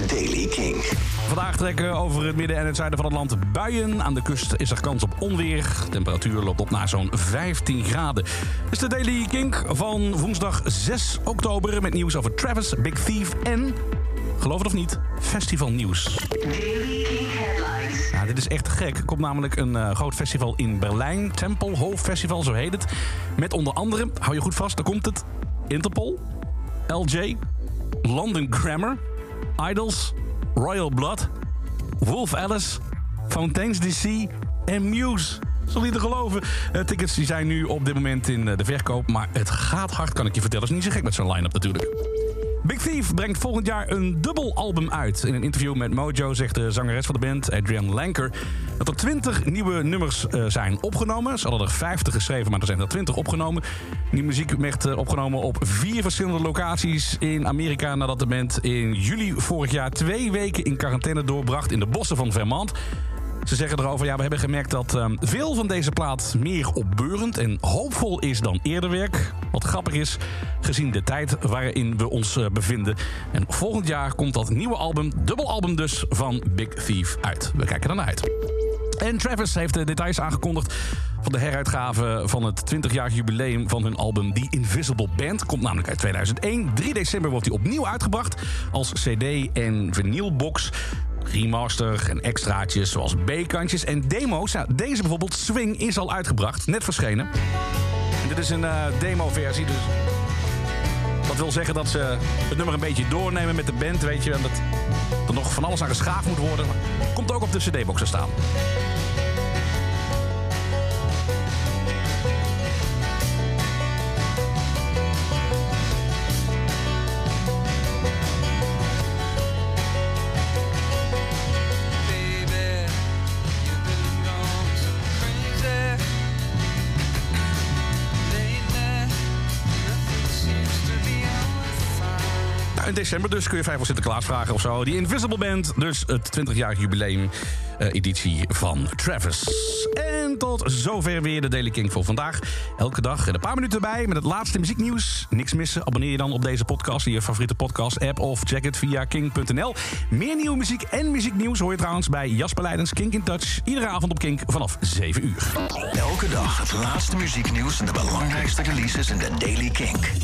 Daily King. Vandaag trekken over het midden en het zuiden van het land buien. Aan de kust is er kans op onweer. De temperatuur loopt op naar zo'n 15 graden. Dit is de Daily Kink van woensdag 6 oktober... met nieuws over Travis, Big Thief en, geloof het of niet, festivalnieuws. Ja, dit is echt gek. Er komt namelijk een eh, groot festival in Berlijn. Tempelhof Festival, zo heet het. Met onder andere, hou je goed vast, daar komt het... Interpol, LJ, London Grammar, Idols, Royal Blood, Wolf Alice, Fontaine's DC en Muse. Zal niet te geloven. Eh, tickets die zijn nu op dit moment in eh, de verkoop. Maar het gaat hard, kan ik je vertellen. Dat is niet zo gek met zo'n line-up natuurlijk. Big Thief brengt volgend jaar een dubbel album uit. In een interview met Mojo zegt de zangeres van de band, Adrienne Lanker... dat er 20 nieuwe nummers eh, zijn opgenomen. Ze hadden er 50 geschreven, maar er zijn er 20 opgenomen. Die muziek werd eh, opgenomen op vier verschillende locaties in Amerika... nadat de band in juli vorig jaar twee weken in quarantaine doorbracht... in de bossen van Vermont. Ze zeggen erover, ja, we hebben gemerkt dat ehm, veel van deze plaat meer opbeurend en hoopvol is dan eerder werk. Wat grappig is, gezien de tijd waarin we ons eh, bevinden. En volgend jaar komt dat nieuwe album, dubbelalbum dus, van Big Thief uit. We kijken ernaar uit. En Travis heeft de details aangekondigd van de heruitgave van het 20-jarig jubileum van hun album The Invisible Band. Komt namelijk uit 2001. 3 december wordt hij opnieuw uitgebracht als CD en vinylbox remaster en extraatjes zoals B-kantjes en demo's. Ja, deze bijvoorbeeld, Swing, is al uitgebracht, net verschenen. En dit is een uh, demo-versie, dus dat wil zeggen dat ze het nummer een beetje doornemen met de band, weet je. En dat er nog van alles aan geschaafd moet worden. Komt ook op de cd-box te staan. In december dus kun je vijf voor Sinterklaas vragen of zo. Die Invisible Band, dus het 20-jarig jubileum uh, editie van Travis. En tot zover weer de Daily King voor vandaag. Elke dag een paar minuten bij met het laatste muzieknieuws. Niks missen, abonneer je dan op deze podcast in je favoriete podcast-app... of check het via king.nl. Meer nieuwe muziek en muzieknieuws hoor je trouwens bij Jasper Leidens Kink in Touch. Iedere avond op Kink vanaf 7 uur. Elke dag het laatste muzieknieuws en de belangrijkste releases in de Daily Kink.